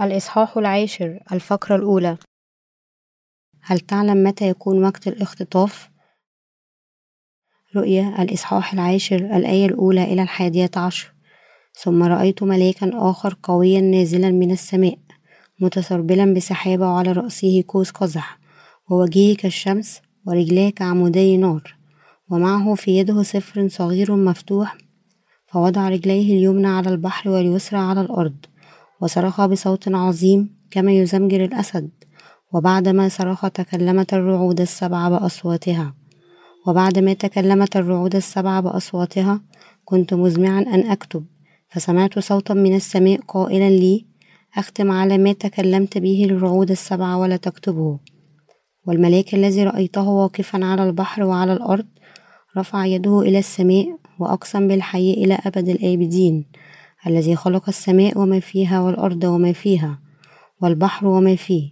الإصحاح العاشر الفقرة الأولى. هل تعلم متى يكون وقت الاختطاف؟ رؤيا الإصحاح العاشر الآية الأولى إلى الحادية عشر. ثم رأيت ملاكا آخر قويا نازلا من السماء متسربلا بسحابة وعلى رأسه كوس قزح ووجهه كالشمس ورجلاه كعمودي نار ومعه في يده سفر صغير مفتوح فوضع رجليه اليمنى على البحر واليسرى على الأرض. وصرخ بصوت عظيم كما يزمجر الأسد وبعدما صرخ تكلمت الرعود السبع بأصواتها. وبعدما تكلمت الرعود السبع بأصواتها كنت مزمعا أن أكتب فسمعت صوتا من السماء قائلا لي أختم على ما تكلمت به الرعود السبع ولا تكتبه. والملاك الذي رأيته واقفا على البحر وعلى الأرض رفع يده إلى السماء وأقسم بالحي إلى أبد الآبدين. الذي خلق السماء وما فيها والأرض وما فيها والبحر وما فيه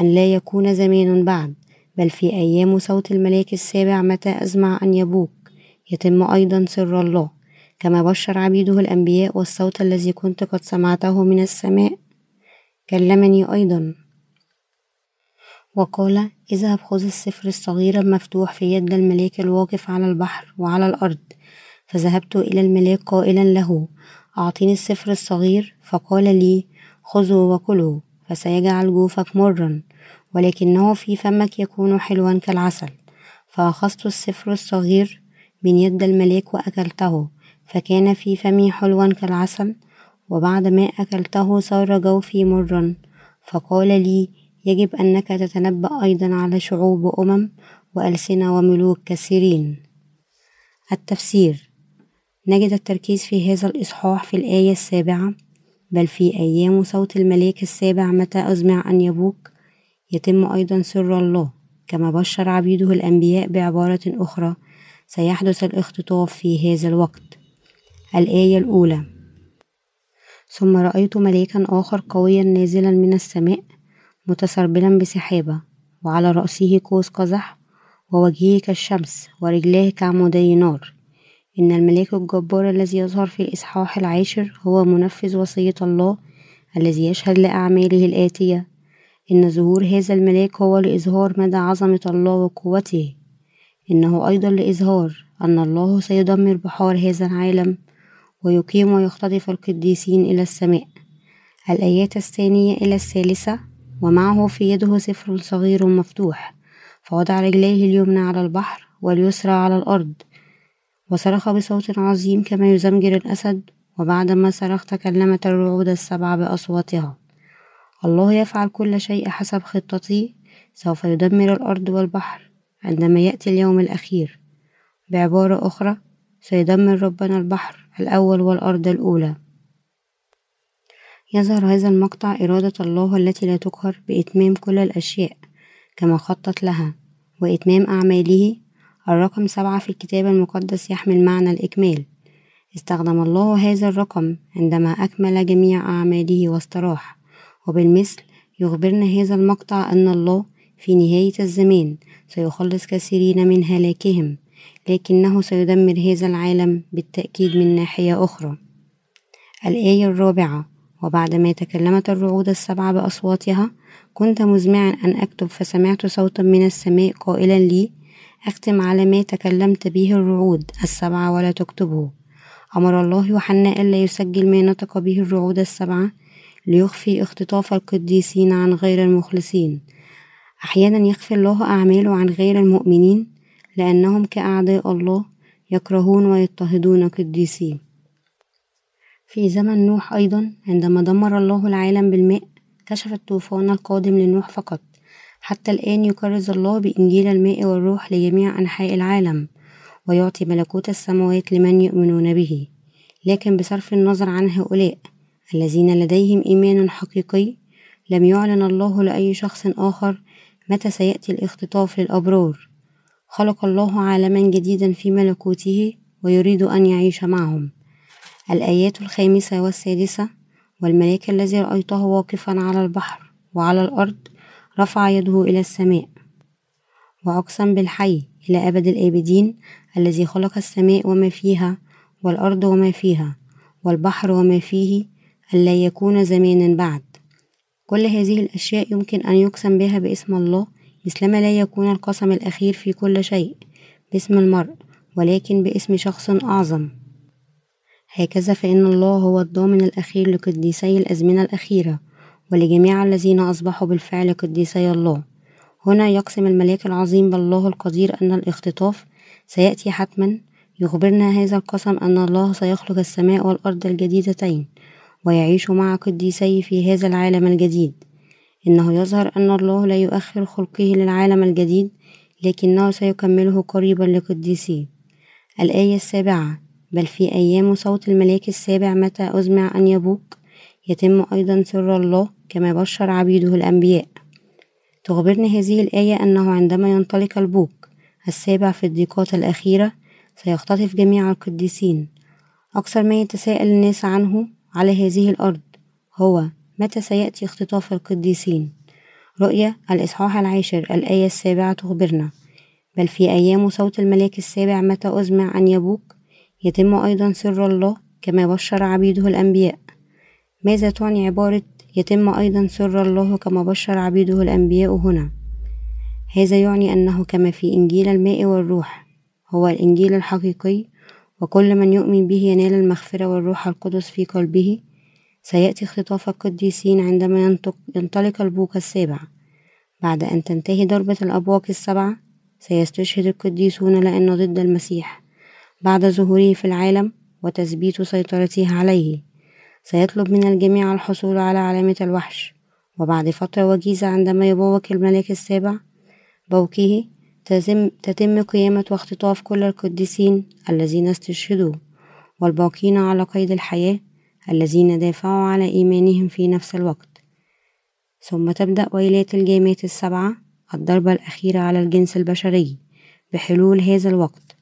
أن لا يكون زمان بعد بل في أيام صوت الملاك السابع متى أزمع أن يبوك. يتم أيضا سر الله كما بشر عبيده الأنبياء والصوت الذي كنت قد سمعته من السماء. كلمني أيضا. وقال اذهب خذ السفر الصغير المفتوح في يد الملاك الواقف على البحر وعلى الأرض. فذهبت إلى الملاك قائلا له أعطيني السفر الصغير فقال لي خذه وكله فسيجعل جوفك مرا ولكنه في فمك يكون حلوا كالعسل. فأخذت السفر الصغير من يد الملاك وأكلته فكان في فمي حلوا كالعسل وبعد ما أكلته صار جوفي مرا فقال لي يجب أنك تتنبأ أيضا على شعوب وأمم وألسنة وملوك كثيرين. التفسير نجد التركيز في هذا الإصحاح في الآية السابعة بل في أيام صوت الملاك السابع متى أزمع أن يبوك؟ يتم أيضا سر الله كما بشر عبيده الأنبياء بعبارة أخرى سيحدث الاختطاف في هذا الوقت. الآية الأولى. ثم رأيت ملاكا آخر قويا نازلا من السماء متسربلا بسحابة وعلى رأسه قوس قزح ووجهه كالشمس ورجلاه كعمودي نار. إن الملاك الجبار الذي يظهر في الإصحاح العاشر هو منفذ وصية الله الذي يشهد لأعماله الآتية. إن ظهور هذا الملاك هو لإظهار مدى عظمة الله وقوته. إنه أيضا لإظهار أن الله سيدمر بحار هذا العالم ويقيم ويختطف القديسين إلى السماء. الآيات الثانية إلى الثالثة ومعه في يده سفر صغير مفتوح. فوضع رجليه اليمنى على البحر واليسرى على الأرض. وصرخ بصوت عظيم كما يزمجر الأسد وبعدما صرخ تكلمت الرعود السبع بأصواتها. الله يفعل كل شيء حسب خطته سوف يدمر الأرض والبحر عندما يأتي اليوم الأخير. بعبارة أخرى سيدمر ربنا البحر الأول والأرض الأولى. يظهر هذا المقطع إرادة الله التي لا تقهر بإتمام كل الأشياء كما خطط لها وإتمام أعماله الرقم سبعة في الكتاب المقدس يحمل معنى الإكمال. استخدم الله هذا الرقم عندما أكمل جميع أعماله واستراح وبالمثل يخبرنا هذا المقطع أن الله في نهاية الزمان سيخلص كثيرين من هلاكهم لكنه سيدمر هذا العالم بالتأكيد من ناحية أخرى. الآية الرابعة وبعدما تكلمت الرعود السبعة بأصواتها كنت مزمعا أن أكتب فسمعت صوتا من السماء قائلا لي أختم على ما تكلمت به الرعود السبعة ولا تكتبه. أمر الله يوحنا ألا يسجل ما نطق به الرعود السبعة ليخفي اختطاف القديسين عن غير المخلصين. أحيانا يخفي الله أعماله عن غير المؤمنين لأنهم كأعداء الله يكرهون ويضطهدون قديسيه في زمن نوح أيضا عندما دمر الله العالم بالماء كشف الطوفان القادم لنوح فقط. حتى الآن يكرز الله بإنجيل الماء والروح لجميع أنحاء العالم ويعطي ملكوت السماوات لمن يؤمنون به. لكن بصرف النظر عن هؤلاء الذين لديهم إيمان حقيقي لم يعلن الله لأي شخص آخر متى سيأتي الاختطاف للأبرار. خلق الله عالما جديدا في ملكوته ويريد أن يعيش معهم. الآيات الخامسة والسادسة والملاك الذي رأيته واقفا على البحر وعلى الأرض رفع يده إلى السماء وأقسم بالحي إلى أبد الآبدين الذي خلق السماء وما فيها والأرض وما فيها والبحر وما فيه ألا يكون زمان بعد. كل هذه الأشياء يمكن أن يقسم بها باسم الله مثلما لا يكون القسم الأخير في كل شيء باسم المرء ولكن باسم شخص أعظم. هكذا فإن الله هو الضامن الأخير لقديسي الأزمنة الأخيرة. ولجميع الذين أصبحوا بالفعل قديسي الله. هنا يقسم الملاك العظيم بالله القدير أن الاختطاف سيأتي حتما. يخبرنا هذا القسم أن الله سيخلق السماء والأرض الجديدتين ويعيش مع قديسيه في هذا العالم الجديد. إنه يظهر أن الله لا يؤخر خلقه للعالم الجديد لكنه سيكمله قريبا لقديسيه الآية السابعة بل في أيام صوت الملاك السابع متى أزمع أن يبوك؟ يتم أيضا سر الله كما بشر عبيده الأنبياء. تخبرنا هذه الآية أنه عندما ينطلق البوق السابع في الضيقات الأخيرة سيختطف جميع القديسين. أكثر ما يتساءل الناس عنه على هذه الأرض هو متى سيأتي اختطاف القديسين؟ رؤية الإصحاح العاشر الآية السابعة تخبرنا. بل في أيام صوت الملاك السابع متى أزمع أن يبوك؟ يتم أيضا سر الله كما بشر عبيده الأنبياء. ماذا تعني عبارة يتم أيضا سر الله كما بشر عبيده الأنبياء هنا هذا يعني أنه كما في إنجيل الماء والروح هو الإنجيل الحقيقي وكل من يؤمن به ينال المغفرة والروح القدس في قلبه. سيأتي اختطاف القديسين عندما ينطلق البوق السابع. بعد أن تنتهي ضربة الأبواق السبعة سيستشهد القديسون لأن ضد المسيح. بعد ظهوره في العالم وتثبيت سيطرته عليه. سيطلب من الجميع الحصول على علامة الوحش. وبعد فترة وجيزة عندما يبوق الملاك السابع بوكه تتم, تتم قيامة واختطاف كل القديسين الذين استشهدوا والباقين على قيد الحياة الذين دافعوا على إيمانهم في نفس الوقت. ثم تبدأ ويلات الجامات السبعة الضربة الأخيرة على الجنس البشري بحلول هذا الوقت.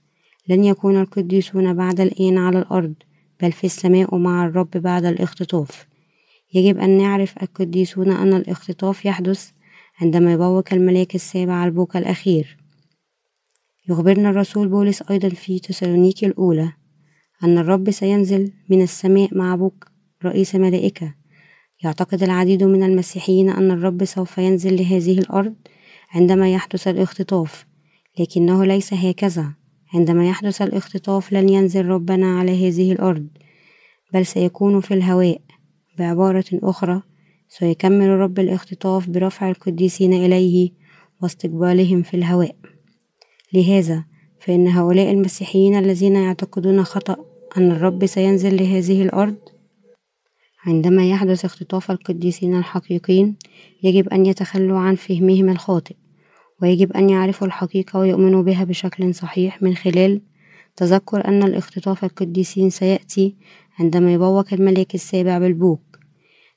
لن يكون القديسون بعد الآن على الأرض. بل في السماء مع الرب بعد الاختطاف. يجب أن نعرف القديسون أن الاختطاف يحدث عندما يبوق الملاك السابع البوق الأخير. يخبرنا الرسول بولس أيضا في تسالونيكي الأولى أن الرب سينزل من السماء مع بوق رئيس ملائكة. يعتقد العديد من المسيحيين أن الرب سوف ينزل لهذه الأرض عندما يحدث الاختطاف لكنه ليس هكذا. عندما يحدث الاختطاف لن ينزل ربنا على هذه الأرض بل سيكون في الهواء. بعبارة أخرى سيكمل رب الاختطاف برفع القديسين إليه واستقبالهم في الهواء. لهذا فإن هؤلاء المسيحيين الذين يعتقدون خطأ أن الرب سينزل لهذه الأرض عندما يحدث اختطاف القديسين الحقيقيين يجب أن يتخلوا عن فهمهم الخاطئ. ويجب أن يعرفوا الحقيقة ويؤمنوا بها بشكل صحيح من خلال تذكر أن الاختطاف القديسين سيأتي عندما يبوق الملاك السابع بالبوق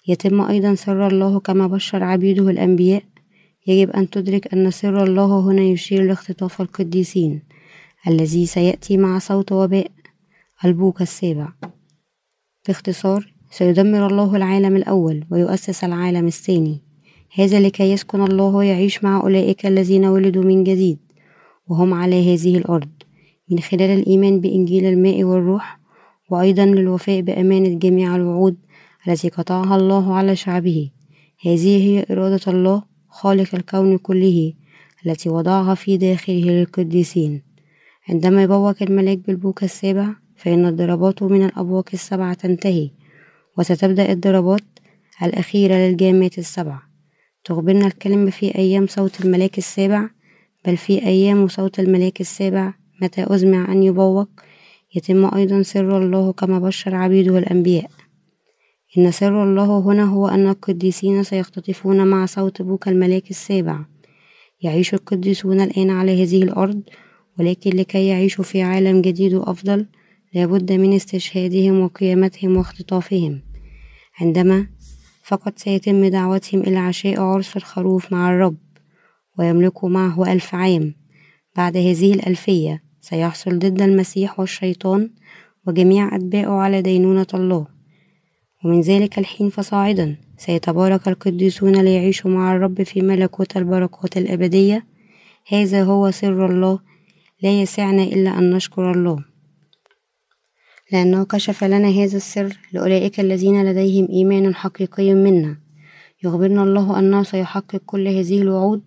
يتم أيضا سر الله كما بشر عبيده الأنبياء. يجب أن تدرك أن سر الله هنا يشير لاختطاف القديسين الذي سيأتي مع صوت وباء البوق السابع. باختصار سيدمر الله العالم الأول ويؤسس العالم الثاني. هذا لكي يسكن الله ويعيش مع أولئك الذين ولدوا من جديد وهم على هذه الأرض. من خلال الإيمان بإنجيل الماء والروح وأيضا للوفاء بأمانة جميع الوعود التي قطعها الله على شعبه. هذه هي إرادة الله خالق الكون كله التي وضعها في داخله للقديسين. عندما يبوق الملاك بالبوك السابع فإن الضربات من الأبواق السبعة تنتهي وستبدأ الضربات الأخيرة للجامات السبع. تخبرنا الكلمة في أيام صوت الملاك السابع بل في أيام صوت الملاك السابع متى أزمع أن يبوق. يتم أيضا سر الله كما بشر عبيده الأنبياء إن سر الله هنا هو أن القديسين سيختطفون مع صوت بوك الملاك السابع. يعيش القديسون الآن على هذه الأرض ولكن لكي يعيشوا في عالم جديد وأفضل لابد من استشهادهم وقيامتهم واختطافهم. عندما فقط سيتم دعوتهم إلى عشاء عرس الخروف مع الرب ويملكوا معه ألف عام. بعد هذه الألفية سيحصل ضد المسيح والشيطان وجميع أتباعه على دينونة الله. ومن ذلك الحين فصاعدا سيتبارك القديسون ليعيشوا مع الرب في ملكوت البركات الأبدية. هذا هو سر الله لا يسعنا إلا أن نشكر الله. لأنه كشف لنا هذا السر لأولئك الذين لديهم إيمان حقيقي منا. يخبرنا الله أنه سيحقق كل هذه الوعود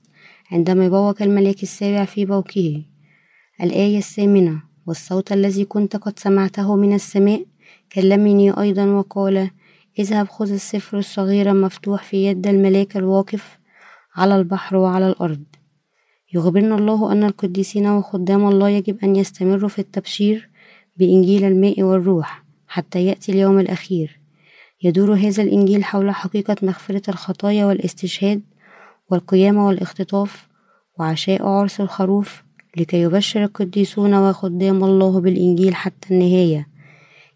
عندما يبوق الملاك السابع في بوكه. الآية الثامنة والصوت الذي كنت قد سمعته من السماء كلمني أيضا وقال اذهب خذ السفر الصغير المفتوح في يد الملاك الواقف على البحر وعلى الأرض. يخبرنا الله أن القديسين وخدام الله يجب أن يستمروا في التبشير بإنجيل الماء والروح حتى يأتي اليوم الأخير. يدور هذا الإنجيل حول حقيقة مغفرة الخطايا والاستشهاد والقيامة والاختطاف وعشاء عرس الخروف لكي يبشر القديسون وخدام الله بالإنجيل حتى النهاية.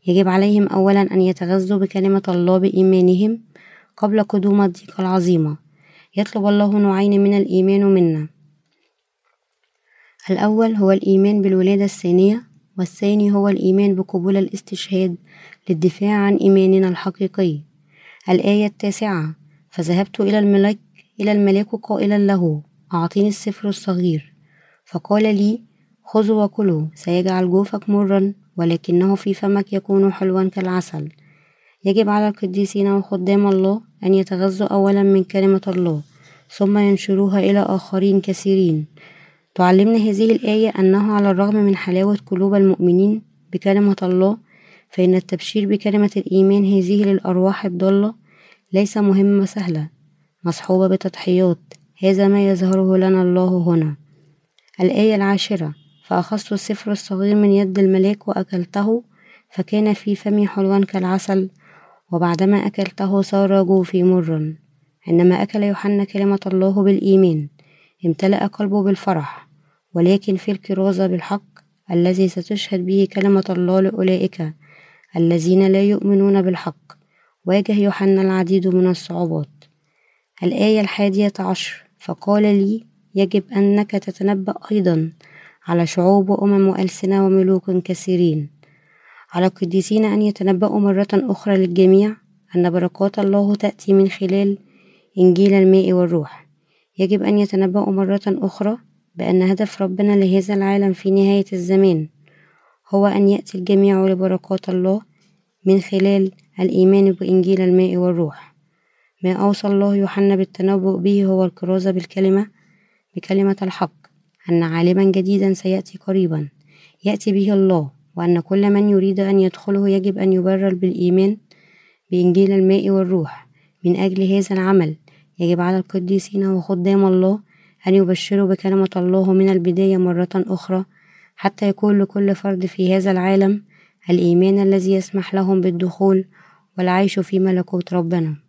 يجب عليهم أولا أن يتغذوا بكلمة الله بإيمانهم قبل قدوم الضيقة العظيمة يطلب الله نوعين من الإيمان منا. الأول هو الإيمان بالولادة الثانية والثاني هو الإيمان بقبول الاستشهاد للدفاع عن إيماننا الحقيقي. الآية التاسعة فذهبت إلى الملك إلى الملاك قائلا له أعطيني السفر الصغير. فقال لي خذوا وكلوا سيجعل جوفك مرا ولكنه في فمك يكون حلوا كالعسل. يجب على القديسين وخدام الله أن يتغذوا أولا من كلمة الله ثم ينشروها إلى آخرين كثيرين. تعلمنا هذه الآية أنه على الرغم من حلاوة قلوب المؤمنين بكلمة الله فإن التبشير بكلمة الإيمان هذه للأرواح الضالة ليس مهمة سهلة مصحوبة بتضحيات. هذا ما يظهره لنا الله هنا. الآية العاشرة فأخذت السفر الصغير من يد الملاك وأكلته فكان في فمي حلوا كالعسل وبعدما أكلته صار جوفي مرا. عندما أكل يوحنا كلمة الله بالإيمان امتلأ قلبه بالفرح. ولكن في الكرازة بالحق الذي ستشهد به كلمة الله لأولئك الذين لا يؤمنون بالحق واجه يوحنا العديد من الصعوبات. الآية الحادية عشر فقال لي يجب أنك تتنبأ أيضا على شعوب وأمم وألسنة وملوك كثيرين. على القديسين أن يتنبأوا مرة أخرى للجميع أن بركات الله تأتي من خلال إنجيل الماء والروح. يجب أن يتنبأوا مرة أخرى بأن هدف ربنا لهذا العالم في نهاية الزمان هو أن يأتي الجميع لبركات الله من خلال الإيمان بإنجيل الماء والروح. ما أوصى الله يوحنا بالتنبؤ به هو الكرازة بالكلمة بكلمة الحق أن عالما جديدا سيأتي قريبا يأتي به الله وأن كل من يريد أن يدخله يجب أن يبرر بالإيمان بإنجيل الماء والروح. من أجل هذا العمل يجب على القديسين وخدام الله أن يبشروا بكلمة الله من البداية مرة أخرى حتى يكون لكل فرد في هذا العالم الإيمان الذي يسمح لهم بالدخول والعيش في ملكوت ربنا.